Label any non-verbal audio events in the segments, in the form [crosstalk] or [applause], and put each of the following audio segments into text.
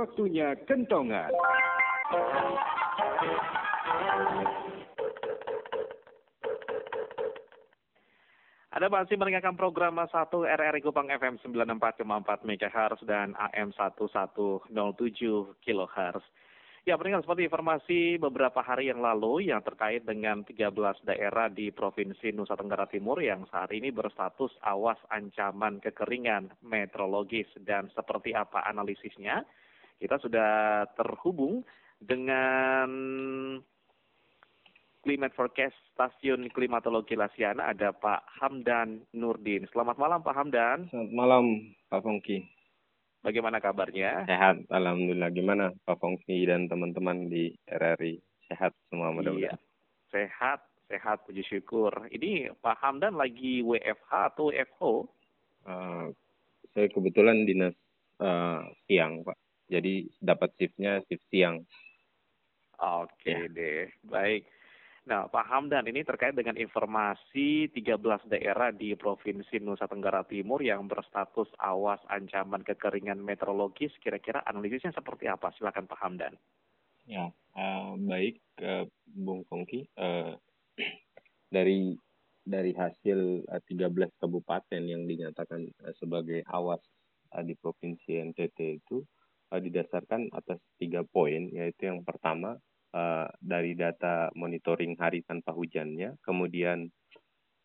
waktunya kentongan. Ada masih mendengarkan program 1 RRI Kupang FM 94,4 MHz dan AM 1107 kHz. Ya, pendengar seperti informasi beberapa hari yang lalu yang terkait dengan 13 daerah di Provinsi Nusa Tenggara Timur yang saat ini berstatus awas ancaman kekeringan meteorologis dan seperti apa analisisnya. Kita sudah terhubung dengan Climate Forecast Stasiun Klimatologi Lasiana ada Pak Hamdan Nurdin. Selamat malam Pak Hamdan. Selamat malam Pak Fongki. Bagaimana kabarnya? Sehat, Alhamdulillah. Gimana Pak Fongki dan teman-teman di RRI? Sehat semua mudah-mudahan. Iya, sehat, sehat puji syukur. Ini Pak Hamdan lagi WFH atau WFO? Uh, saya kebetulan dinas uh, siang Pak. Jadi dapat shiftnya shift siang. Oke okay, ya. deh, baik. Nah, Pak Hamdan ini terkait dengan informasi 13 daerah di Provinsi Nusa Tenggara Timur yang berstatus awas ancaman kekeringan meteorologis. Kira-kira analisisnya seperti apa? Silakan Pak Hamdan. Ya, uh, baik uh, Bung Kongki. Uh, [clears throat] dari dari hasil uh, 13 kabupaten yang dinyatakan uh, sebagai awas uh, di Provinsi NTT itu uh, didasarkan atas tiga poin, yaitu yang pertama uh, dari data monitoring hari tanpa hujannya, kemudian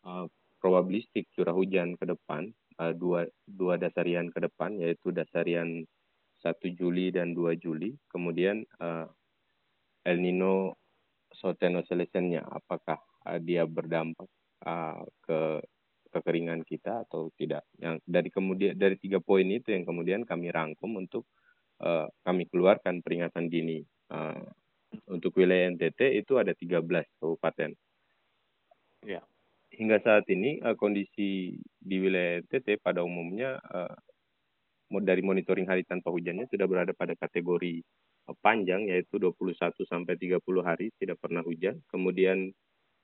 uh, probabilistik curah hujan ke depan, uh, dua, dua dasarian ke depan, yaitu dasarian 1 Juli dan 2 Juli, kemudian uh, El Nino Soteno Selesennya, apakah uh, dia berdampak uh, ke kekeringan kita atau tidak. Yang dari kemudian dari tiga poin itu yang kemudian kami rangkum untuk uh, kami keluarkan peringatan dini. Uh, untuk wilayah NTT itu ada 13 kabupaten. Ya. Hingga saat ini uh, kondisi di wilayah NTT pada umumnya uh, dari monitoring hari tanpa hujannya sudah berada pada kategori uh, panjang yaitu 21 sampai 30 hari tidak pernah hujan. Kemudian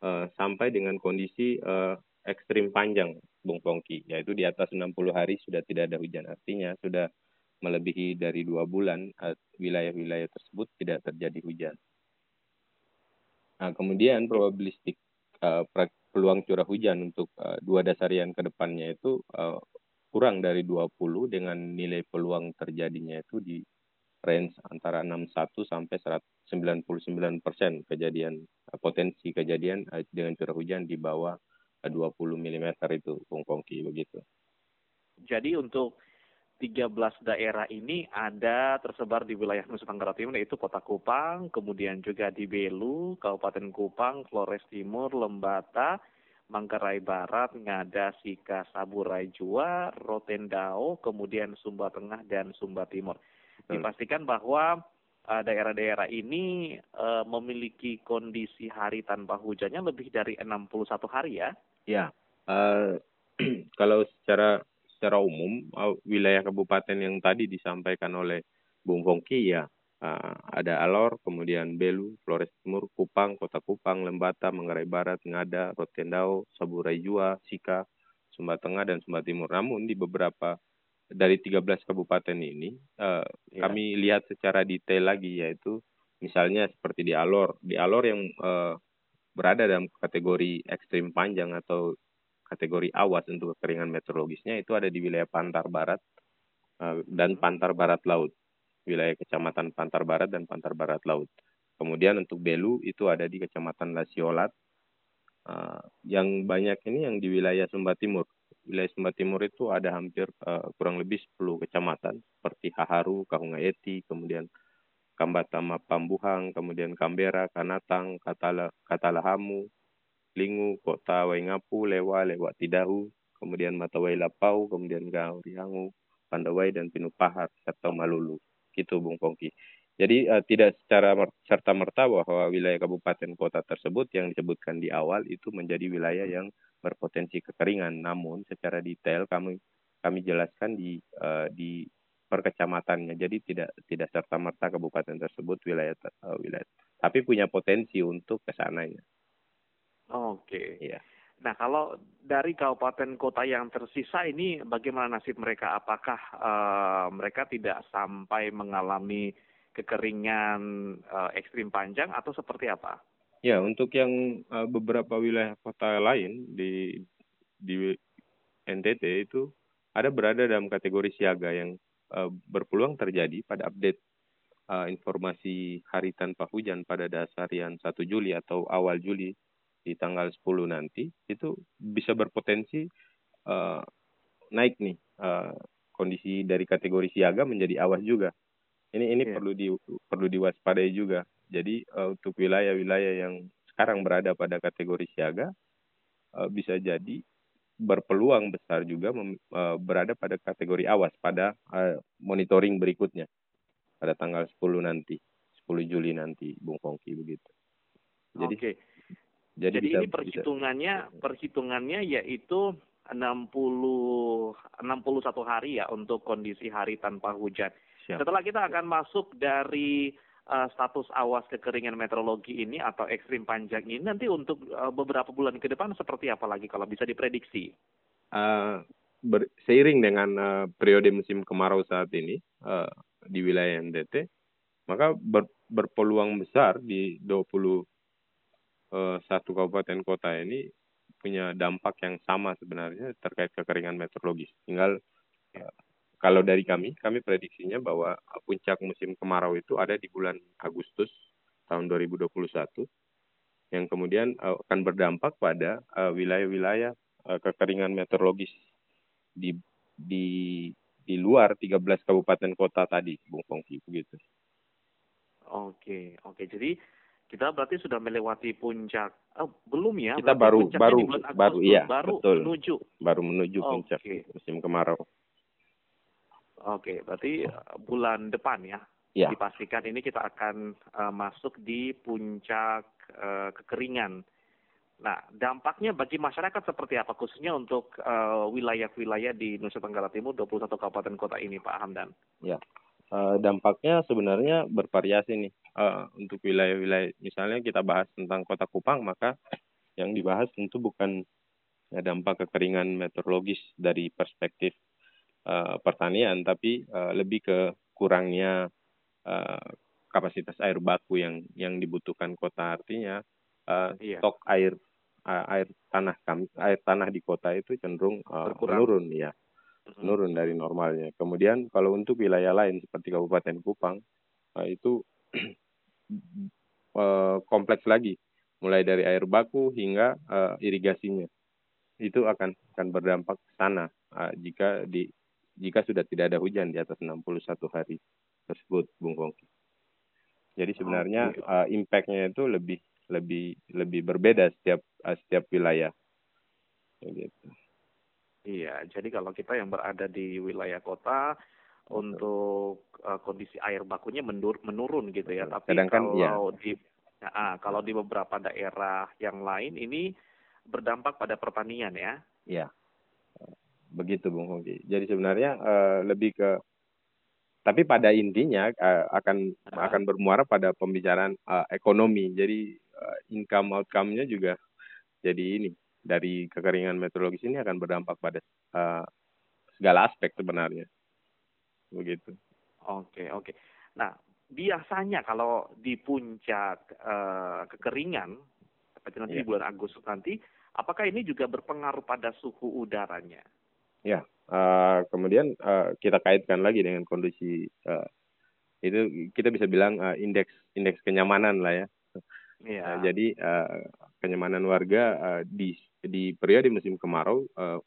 uh, sampai dengan kondisi uh, ekstrim panjang Bung Pongki yaitu di atas 60 hari sudah tidak ada hujan. Artinya sudah melebihi dari dua bulan wilayah-wilayah tersebut tidak terjadi hujan. Nah, kemudian probabilistik uh, peluang curah hujan untuk uh, dua dasarian ke depannya itu uh, kurang dari 20 dengan nilai peluang terjadinya itu di range antara 61 sampai 99 persen kejadian uh, potensi kejadian uh, dengan curah hujan di bawah uh, 20 mm itu Bung begitu. Jadi untuk 13 daerah ini ada tersebar di wilayah Nusa Tenggara Timur yaitu Kota Kupang, kemudian juga di Belu, Kabupaten Kupang, Flores Timur, Lembata, Manggarai Barat, Ngada, Sika, Saburai Jua, Rotendao, kemudian Sumba Tengah dan Sumba Timur. Dipastikan bahwa uh, daerah-daerah ini uh, memiliki kondisi hari tanpa hujannya lebih dari 61 hari ya? Ya, uh, [clears throat] kalau secara secara umum uh, wilayah kabupaten yang tadi disampaikan oleh Bung Fongki ya uh, ada Alor, kemudian Belu, Flores Timur, Kupang, Kota Kupang, Lembata, Manggarai Barat, Ngada, Rotendao, Saburai Jua, Sika, Sumba Tengah dan Sumba Timur. Namun di beberapa dari 13 kabupaten ini uh, ya. kami lihat secara detail lagi yaitu misalnya seperti di Alor, di Alor yang uh, berada dalam kategori ekstrim panjang atau kategori awas untuk kekeringan meteorologisnya itu ada di wilayah Pantar Barat uh, dan Pantar Barat Laut, wilayah Kecamatan Pantar Barat dan Pantar Barat Laut. Kemudian untuk Belu itu ada di Kecamatan Lasiolat. Uh, yang banyak ini yang di wilayah Sumba Timur. Wilayah Sumba Timur itu ada hampir uh, kurang lebih 10 kecamatan seperti Haharu, Kahungayeti, kemudian Kambatama Pambuhang, kemudian Kambera, Kanatang, Katala, Katalahamu, Lingu, Kota Waingapu, Lewa, Lewat Tidahu, kemudian Matawai Lapau, kemudian Gau Riangu, Pandawai, dan Pinupahar, serta Malulu. Gitu, Bung Pongki. Jadi uh, tidak secara serta merta bahwa wilayah kabupaten kota tersebut yang disebutkan di awal itu menjadi wilayah yang berpotensi kekeringan. Namun secara detail kami kami jelaskan di uh, di perkecamatannya. Jadi tidak tidak serta merta kabupaten tersebut wilayah uh, wilayah, tapi punya potensi untuk ke sananya. Oke. Iya. Nah, kalau dari kabupaten kota yang tersisa ini bagaimana nasib mereka? Apakah uh, mereka tidak sampai mengalami kekeringan uh, ekstrim panjang atau seperti apa? Ya, untuk yang uh, beberapa wilayah kota lain di di NTT itu ada berada dalam kategori siaga yang uh, berpeluang terjadi pada update uh, informasi hari tanpa hujan pada dasarian 1 Juli atau awal Juli di tanggal 10 nanti itu bisa berpotensi uh, naik nih uh, kondisi dari kategori siaga menjadi awas juga. Ini ini yeah. perlu di perlu diwaspadai juga. Jadi uh, untuk wilayah-wilayah yang sekarang berada pada kategori siaga uh, bisa jadi berpeluang besar juga mem, uh, berada pada kategori awas pada uh, monitoring berikutnya pada tanggal 10 nanti, 10 Juli nanti, Bung Kongki begitu. Jadi okay. Jadi, Jadi bisa, ini perhitungannya bisa. perhitungannya yaitu 60 61 hari ya untuk kondisi hari tanpa hujan. Siap. Setelah kita akan masuk dari uh, status awas kekeringan meteorologi ini atau ekstrim panjang ini nanti untuk uh, beberapa bulan ke depan seperti apa lagi kalau bisa diprediksi? Uh, ber, seiring dengan uh, periode musim kemarau saat ini uh, di wilayah NTT, maka ber, berpeluang besar di 20 Eh, satu kabupaten kota ini punya dampak yang sama sebenarnya terkait kekeringan meteorologis. Tinggal uh, kalau dari kami, kami prediksinya bahwa puncak musim kemarau itu ada di bulan Agustus tahun 2021 yang kemudian uh, akan berdampak pada wilayah-wilayah uh, kekeringan meteorologis di di di luar 13 kabupaten kota tadi, Bung Fongki begitu. Oke, oke. Jadi kita berarti sudah melewati puncak. Oh, belum ya? Kita baru baru baru iya, baru betul. menuju. Baru menuju oh, puncak okay. musim kemarau. Oke, okay, berarti uh, bulan depan ya. Ya. Dipastikan ini kita akan uh, masuk di puncak uh, kekeringan. Nah, dampaknya bagi masyarakat seperti apa khususnya untuk uh, wilayah-wilayah di Nusa Tenggara Timur 21 kabupaten kota ini Pak Hamdan? Ya. Uh, dampaknya sebenarnya bervariasi nih uh, untuk wilayah-wilayah misalnya kita bahas tentang kota Kupang maka yang dibahas tentu bukan ya, dampak kekeringan meteorologis dari perspektif uh, pertanian tapi uh, lebih ke kurangnya uh, kapasitas air baku yang yang dibutuhkan kota artinya uh, iya. stok air uh, air tanah kami air tanah di kota itu cenderung uh, menurun ya menurun dari normalnya. Kemudian kalau untuk wilayah lain seperti Kabupaten Kupang uh, itu uh, kompleks lagi, mulai dari air baku hingga uh, irigasinya. Itu akan akan berdampak sana uh, jika di jika sudah tidak ada hujan di atas 61 hari tersebut, Bung Kongki. Jadi sebenarnya uh, impact-nya itu lebih lebih lebih berbeda setiap uh, setiap wilayah. Gitu. Iya, jadi kalau kita yang berada di wilayah kota untuk uh, kondisi air bakunya menur menurun gitu ya. Tapi Sedangkan, iya. kalau ya. di nah, kalau di beberapa daerah yang lain ini berdampak pada pertanian ya. Iya. Begitu Bung Hongki. Jadi sebenarnya uh, lebih ke tapi pada intinya uh, akan uh. akan bermuara pada pembicaraan uh, ekonomi. Jadi uh, income outcome-nya juga jadi ini dari kekeringan meteorologis ini akan berdampak pada uh, segala aspek sebenarnya begitu. Oke oke. Nah biasanya kalau di puncak uh, kekeringan seperti nanti yeah. bulan Agustus nanti, apakah ini juga berpengaruh pada suhu udaranya? Ya, uh, kemudian uh, kita kaitkan lagi dengan kondisi uh, itu kita bisa bilang uh, indeks indeks kenyamanan lah ya. Yeah. Uh, jadi uh, kenyamanan warga uh, di di periode musim kemarau uh,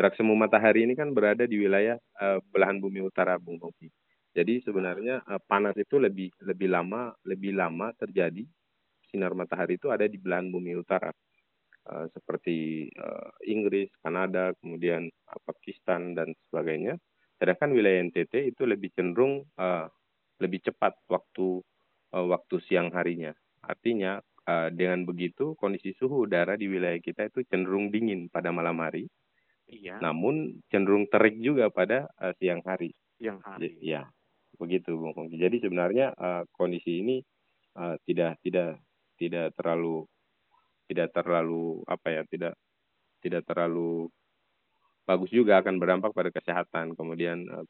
Gerak semu matahari ini kan berada di wilayah uh, belahan bumi utara Bung Kopi. Jadi sebenarnya uh, panas itu lebih lebih lama lebih lama terjadi sinar matahari itu ada di belahan bumi utara uh, seperti uh, Inggris, Kanada, kemudian uh, Pakistan dan sebagainya. Sedangkan wilayah NTT itu lebih cenderung uh, lebih cepat waktu uh, waktu siang harinya. Artinya uh, dengan begitu kondisi suhu udara di wilayah kita itu cenderung dingin pada malam hari Iya. Namun cenderung terik juga pada uh, siang hari. Siang hari. Ya, begitu Bung Kongki. Jadi sebenarnya uh, kondisi ini uh, tidak tidak tidak terlalu tidak terlalu apa ya tidak tidak terlalu bagus juga akan berdampak pada kesehatan kemudian uh,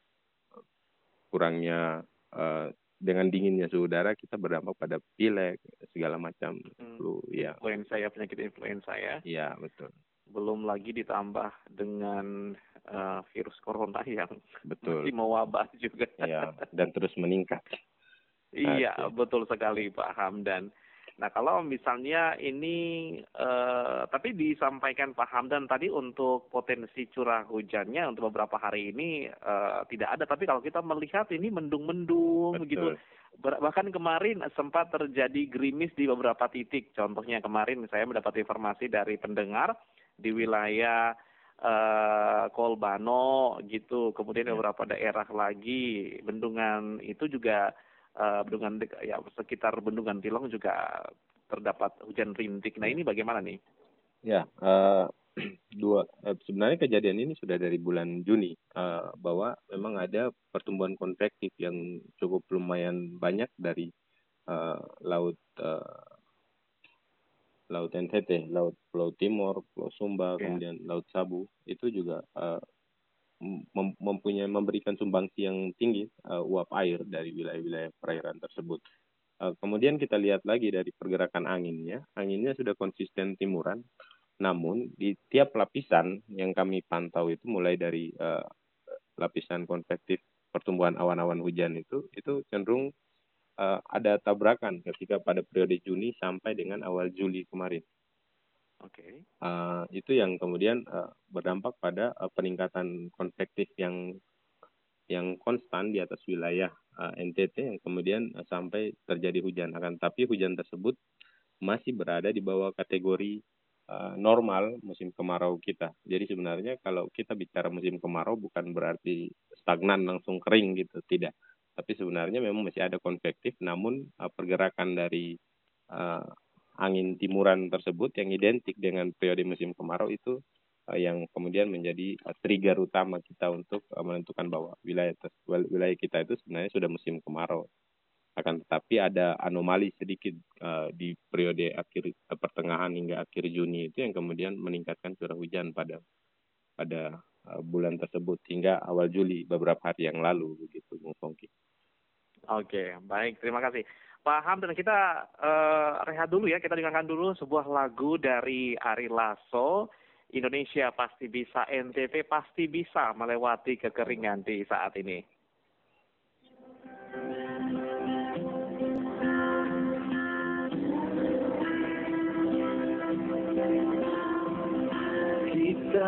kurangnya uh, dengan dinginnya suhu udara kita berdampak pada pilek segala macam hmm. flu ya influenza ya penyakit influenza ya iya betul belum lagi ditambah dengan uh, virus corona [laughs] yang betul masih mewabah juga ya dan terus meningkat iya okay. betul sekali Pak Hamdan Nah kalau misalnya ini, uh, tapi disampaikan Pak Hamdan tadi untuk potensi curah hujannya untuk beberapa hari ini uh, tidak ada. Tapi kalau kita melihat ini mendung-mendung begitu. Bahkan kemarin sempat terjadi gerimis di beberapa titik. Contohnya kemarin saya mendapat informasi dari pendengar di wilayah uh, Kolbano gitu. Kemudian ya. beberapa daerah lagi bendungan itu juga uh, bendungan ya sekitar bendungan Tilong juga terdapat hujan rintik. Nah ini bagaimana nih? Ya, uh, [clears throat] dua uh, sebenarnya kejadian ini sudah dari bulan Juni uh, bahwa memang ada pertumbuhan konvektif yang cukup lumayan banyak dari uh, laut uh, laut NTT, laut Pulau Timur, Pulau Sumba, yeah. kemudian laut Sabu itu juga uh, mempunyai memberikan sumbangsi yang tinggi uh, uap air dari wilayah-wilayah perairan tersebut. Uh, kemudian kita lihat lagi dari pergerakan anginnya, anginnya sudah konsisten timuran, namun di tiap lapisan yang kami pantau itu mulai dari uh, lapisan konvektif pertumbuhan awan-awan hujan itu itu cenderung uh, ada tabrakan ketika pada periode Juni sampai dengan awal Juli kemarin. Oke. Okay. Uh, itu yang kemudian uh, berdampak pada uh, peningkatan konvektif yang yang konstan di atas wilayah uh, NTT yang kemudian uh, sampai terjadi hujan. Akan tapi hujan tersebut masih berada di bawah kategori uh, normal musim kemarau kita. Jadi sebenarnya kalau kita bicara musim kemarau bukan berarti stagnan langsung kering gitu, tidak. Tapi sebenarnya memang masih ada konvektif, namun uh, pergerakan dari uh, angin timuran tersebut yang identik dengan periode musim kemarau itu uh, yang kemudian menjadi uh, trigger utama kita untuk uh, menentukan bahwa wilayah wilayah kita itu sebenarnya sudah musim kemarau. Akan tetapi ada anomali sedikit uh, di periode akhir pertengahan hingga akhir Juni itu yang kemudian meningkatkan curah hujan pada pada bulan tersebut hingga awal Juli beberapa hari yang lalu begitu Bung Fongki. Oke, baik. Terima kasih. Pak Hamdan, kita uh, rehat dulu ya. Kita dengarkan dulu sebuah lagu dari Ari Lasso. Indonesia pasti bisa, NTT pasti bisa melewati kekeringan di saat ini.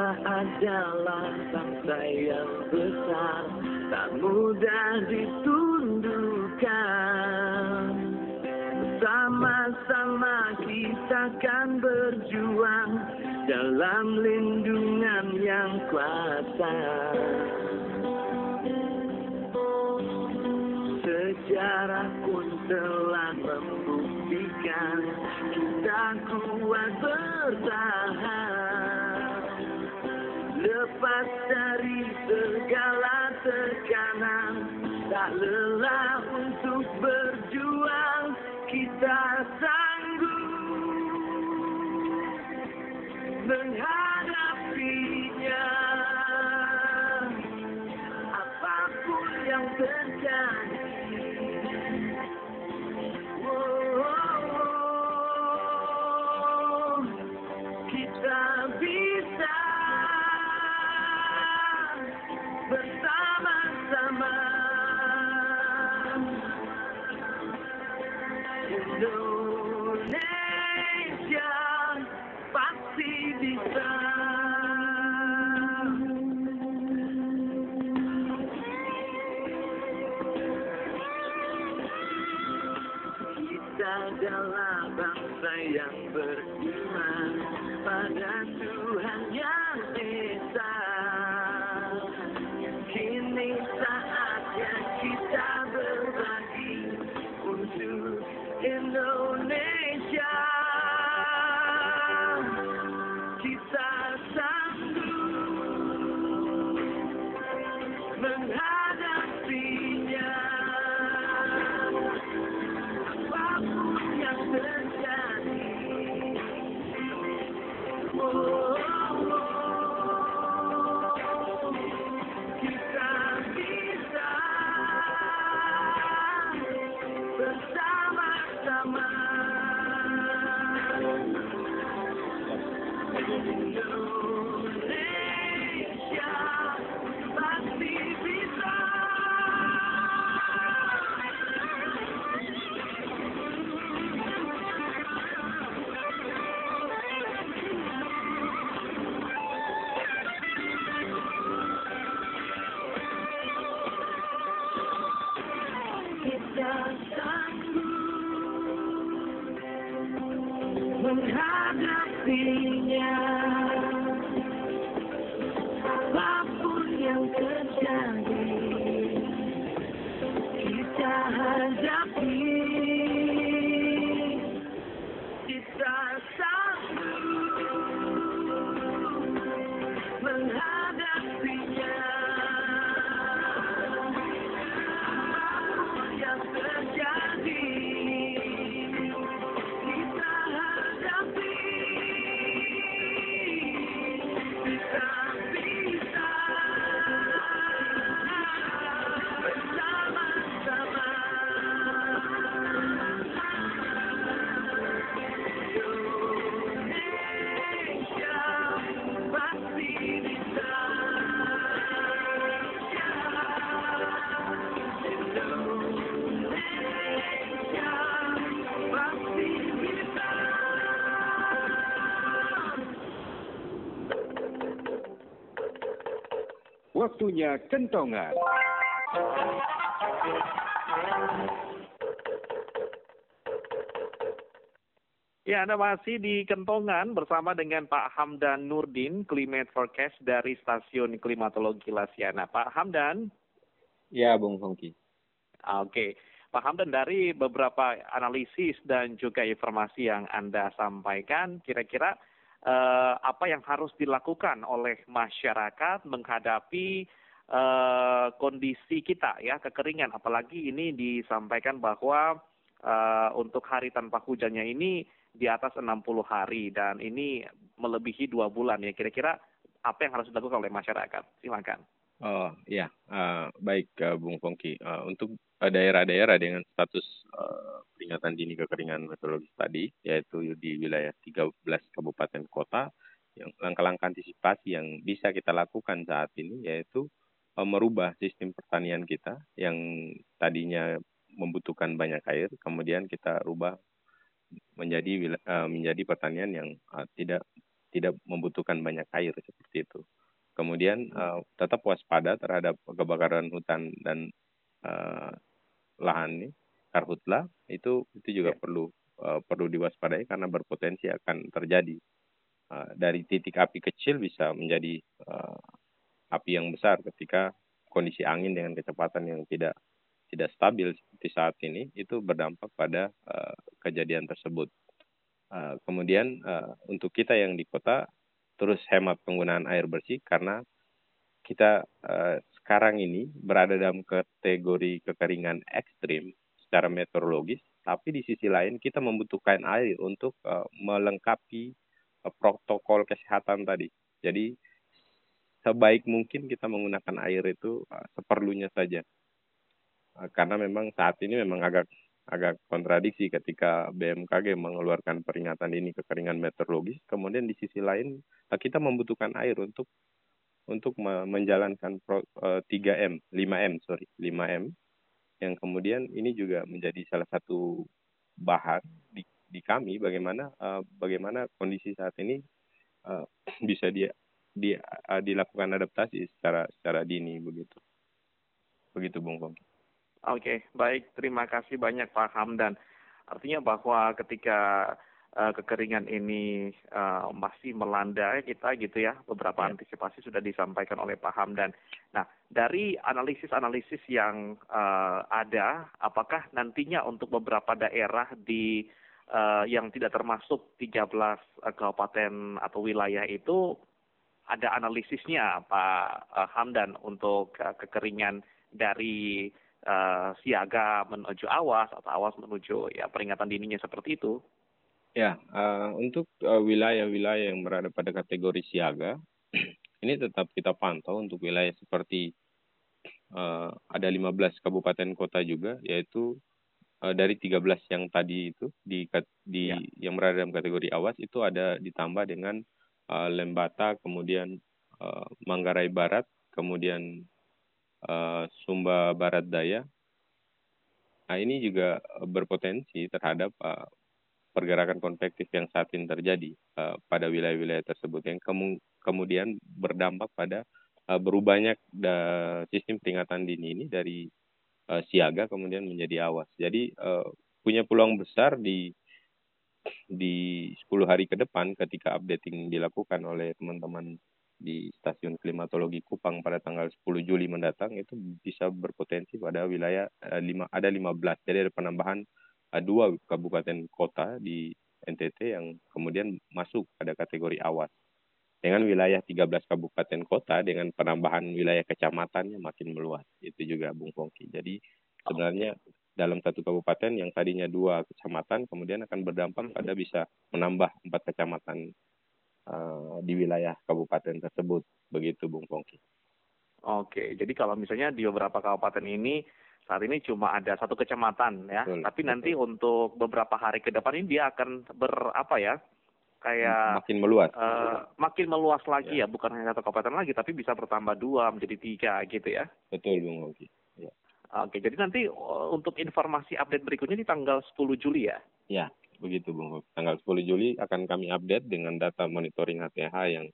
Adalah bangsa yang besar, tak mudah ditundukkan Sama-sama kita akan berjuang dalam lindungan yang kuasa. Sejarah pun telah membuktikan kita kuat yang terjadi Waktunya kentongan. Ya, Anda masih di Kentongan bersama dengan Pak Hamdan Nurdin, Climate Forecast dari Stasiun Klimatologi Lasiana. Pak Hamdan, Ya, Bung Hongki. oke. Pak Hamdan, dari beberapa analisis dan juga informasi yang Anda sampaikan, kira-kira eh, apa yang harus dilakukan oleh masyarakat menghadapi eh, kondisi kita ya, kekeringan. Apalagi ini disampaikan bahwa eh, untuk hari tanpa hujannya ini di atas 60 hari dan ini melebihi dua bulan ya. Kira-kira apa yang harus dilakukan oleh masyarakat? Silakan. Oh ya, eh, baik eh, Bung Pongki. Eh, untuk daerah-daerah dengan status eh, peringatan dini kekeringan meteorologis tadi, yaitu di wilayah 13 kabupaten kota, yang langkah-langkah antisipasi yang bisa kita lakukan saat ini yaitu eh, merubah sistem pertanian kita yang tadinya membutuhkan banyak air, kemudian kita rubah menjadi eh, menjadi pertanian yang eh, tidak tidak membutuhkan banyak air seperti itu. Kemudian eh, tetap waspada terhadap kebakaran hutan dan eh, lahan ini, karhutla itu itu juga Ya. perlu eh, perlu diwaspadai karena berpotensi akan terjadi Eh, dari titik api kecil bisa menjadi eh, api yang besar ketika kondisi angin dengan kecepatan yang tidak tidak stabil seperti saat ini itu berdampak pada eh, kejadian tersebut. Eh, kemudian eh, untuk kita yang di kota terus hemat penggunaan air bersih karena kita eh, sekarang ini berada dalam kategori kekeringan ekstrim secara meteorologis, tapi di sisi lain kita membutuhkan air untuk eh, melengkapi eh, protokol kesehatan tadi. Jadi sebaik mungkin kita menggunakan air itu eh, seperlunya saja. Eh, karena memang saat ini memang agak agak kontradiksi ketika BMKG mengeluarkan peringatan ini kekeringan meteorologis, kemudian di sisi lain kita membutuhkan air untuk untuk me- menjalankan pro, eh, 3M, 5M, sorry, 5M yang kemudian ini juga menjadi salah satu bahan di, di kami bagaimana eh, bagaimana kondisi saat ini eh, [clears throat] bisa dia di, eh, dilakukan adaptasi secara secara dini begitu. Begitu Bung Pongki. Oke, baik. Terima kasih banyak Pak Hamdan. Artinya bahwa ketika eh, kekeringan ini eh, masih melanda kita gitu ya, beberapa Ya. antisipasi sudah disampaikan oleh Pak Hamdan. Nah, dari analisis-analisis yang eh, ada, apakah nantinya untuk beberapa daerah di eh, yang tidak termasuk 13 eh, kabupaten atau wilayah itu ada analisisnya Pak eh, Hamdan untuk eh, kekeringan dari eh, siaga menuju awas atau awas menuju ya peringatan dininya seperti itu. Ya, eh, untuk eh, wilayah-wilayah yang berada pada kategori siaga, [clears throat] ini tetap kita pantau untuk wilayah seperti eh, ada 15 kabupaten kota juga, yaitu eh, dari 13 yang tadi itu di di Ya. yang berada dalam kategori awas itu ada ditambah dengan eh, Lembata, kemudian eh, Manggarai Barat, kemudian eh, Sumba Barat Daya. Nah, ini juga berpotensi terhadap eh, pergerakan konvektif yang saat ini terjadi uh, pada wilayah-wilayah tersebut yang kemu- kemudian berdampak pada uh, berubahnya da- sistem peringatan dini ini dari uh, siaga kemudian menjadi awas. Jadi uh, punya peluang besar di di 10 hari ke depan ketika updating dilakukan oleh teman-teman di stasiun klimatologi Kupang pada tanggal 10 Juli mendatang itu bisa berpotensi pada wilayah uh, lima, ada 15 jadi ada penambahan dua kabupaten kota di NTT yang kemudian masuk pada kategori awas. Dengan wilayah 13 kabupaten kota dengan penambahan wilayah kecamatannya makin meluas. Itu juga Bung Pongki jadi sebenarnya dalam satu kabupaten yang tadinya dua kecamatan kemudian akan berdampak pada bisa menambah empat kecamatan uh, di wilayah kabupaten tersebut. Begitu Bung Pongki. Oke, jadi kalau misalnya di beberapa kabupaten ini saat ini cuma ada satu kecamatan ya, betul, tapi betul. nanti untuk beberapa hari ke depan ini dia akan berapa ya? kayak makin meluas, uh, makin meluas lagi ya. ya, bukan hanya satu kabupaten lagi, tapi bisa bertambah dua menjadi tiga gitu ya. Betul Bung Pongki. Ya. Oke, jadi nanti uh, untuk informasi update berikutnya di tanggal 10 Juli ya? Ya, begitu Bung. Tanggal 10 Juli akan kami update dengan data monitoring HTH yang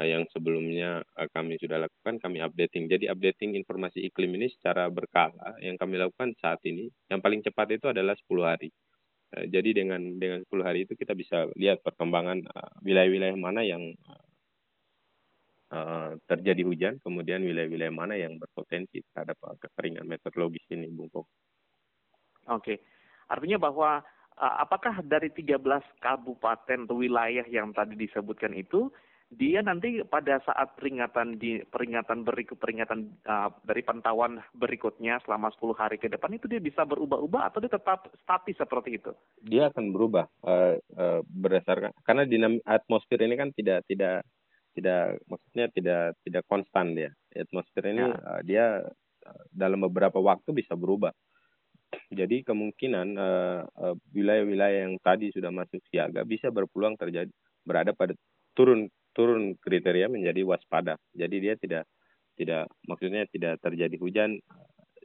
yang sebelumnya uh, kami sudah lakukan, kami updating. Jadi updating informasi iklim ini secara berkala yang kami lakukan saat ini, yang paling cepat itu adalah 10 hari. Uh, jadi dengan dengan 10 hari itu kita bisa lihat perkembangan wilayah-wilayah mana yang terjadi hujan, kemudian wilayah-wilayah mana yang berpotensi terhadap kekeringan meteorologis ini, Bung Pong. Oke, artinya bahwa apakah dari 13 kabupaten atau wilayah yang tadi disebutkan itu dia nanti pada saat peringatan di peringatan berikut peringatan uh, dari pantauan berikutnya selama 10 hari ke depan itu dia bisa berubah-ubah atau dia tetap statis seperti itu? Dia akan berubah uh, uh, berdasarkan karena dinam atmosfer ini kan tidak tidak tidak maksudnya tidak tidak konstan dia atmosfer ini ya. uh, dia uh, dalam beberapa waktu bisa berubah jadi kemungkinan uh, uh, wilayah-wilayah yang tadi sudah masuk siaga bisa berpeluang terjadi berada pada turun turun kriteria menjadi waspada. Jadi dia tidak tidak maksudnya tidak terjadi hujan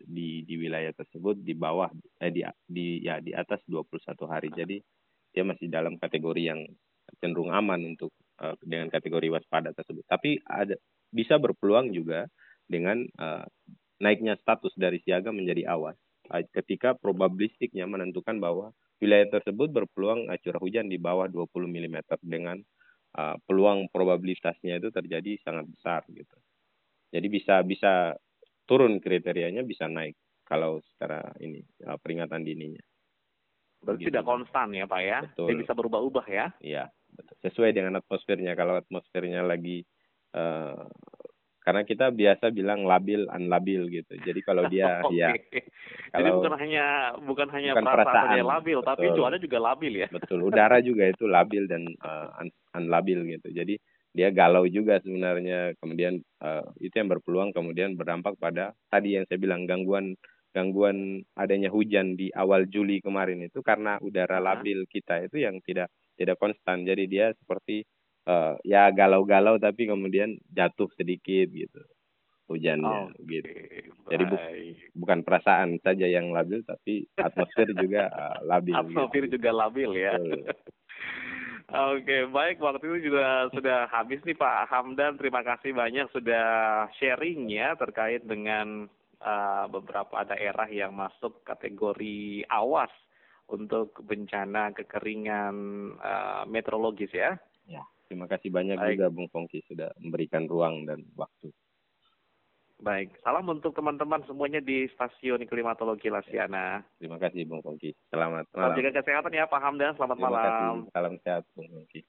di di wilayah tersebut di bawah eh di di ya di atas 21 hari. Jadi dia masih dalam kategori yang cenderung aman untuk uh, dengan kategori waspada tersebut. Tapi ada bisa berpeluang juga dengan uh, naiknya status dari siaga menjadi awas. Uh, ketika probabilistiknya menentukan bahwa wilayah tersebut berpeluang curah hujan di bawah 20 mm dengan uh, peluang probabilitasnya itu terjadi sangat besar gitu. Jadi bisa bisa turun kriterianya bisa naik kalau secara ini uh, peringatan dininya. Berarti tidak konstan ya Pak ya? Betul. Dia bisa berubah-ubah ya? Iya, sesuai dengan atmosfernya. Kalau atmosfernya lagi uh, karena kita biasa bilang labil unlabil gitu. Jadi kalau dia [laughs] okay. ya kalau Jadi bukan hanya bukan hanya bukan perasaan, perasaan labil, betul. tapi cuaca juga labil ya. Betul, udara juga itu labil dan uh, un unlabil gitu. Jadi dia galau juga sebenarnya. Kemudian uh, itu yang berpeluang kemudian berdampak pada tadi yang saya bilang gangguan gangguan adanya hujan di awal Juli kemarin itu karena udara labil kita itu yang tidak tidak konstan. Jadi dia seperti uh, ya galau-galau tapi kemudian jatuh sedikit gitu hujannya oh, gitu. Jadi bu bukan perasaan saja yang labil tapi atmosfer juga uh, labil. Atmosfer gitu. juga labil ya. Oke, okay, baik. Waktu itu juga sudah habis nih Pak Hamdan. Terima kasih banyak sudah sharing ya terkait dengan uh, beberapa daerah yang masuk kategori awas untuk bencana kekeringan uh, meteorologis ya. Ya, terima kasih banyak Baik. juga Bung Pongki sudah memberikan ruang dan waktu. Baik, salam untuk teman-teman semuanya di stasiun klimatologi Lasiana. Terima kasih Bung Pongki. Selamat malam. Salam jaga kesehatan ya Pak Hamdan. Selamat Terima malam. Kasih. Salam sehat Bung Pongki.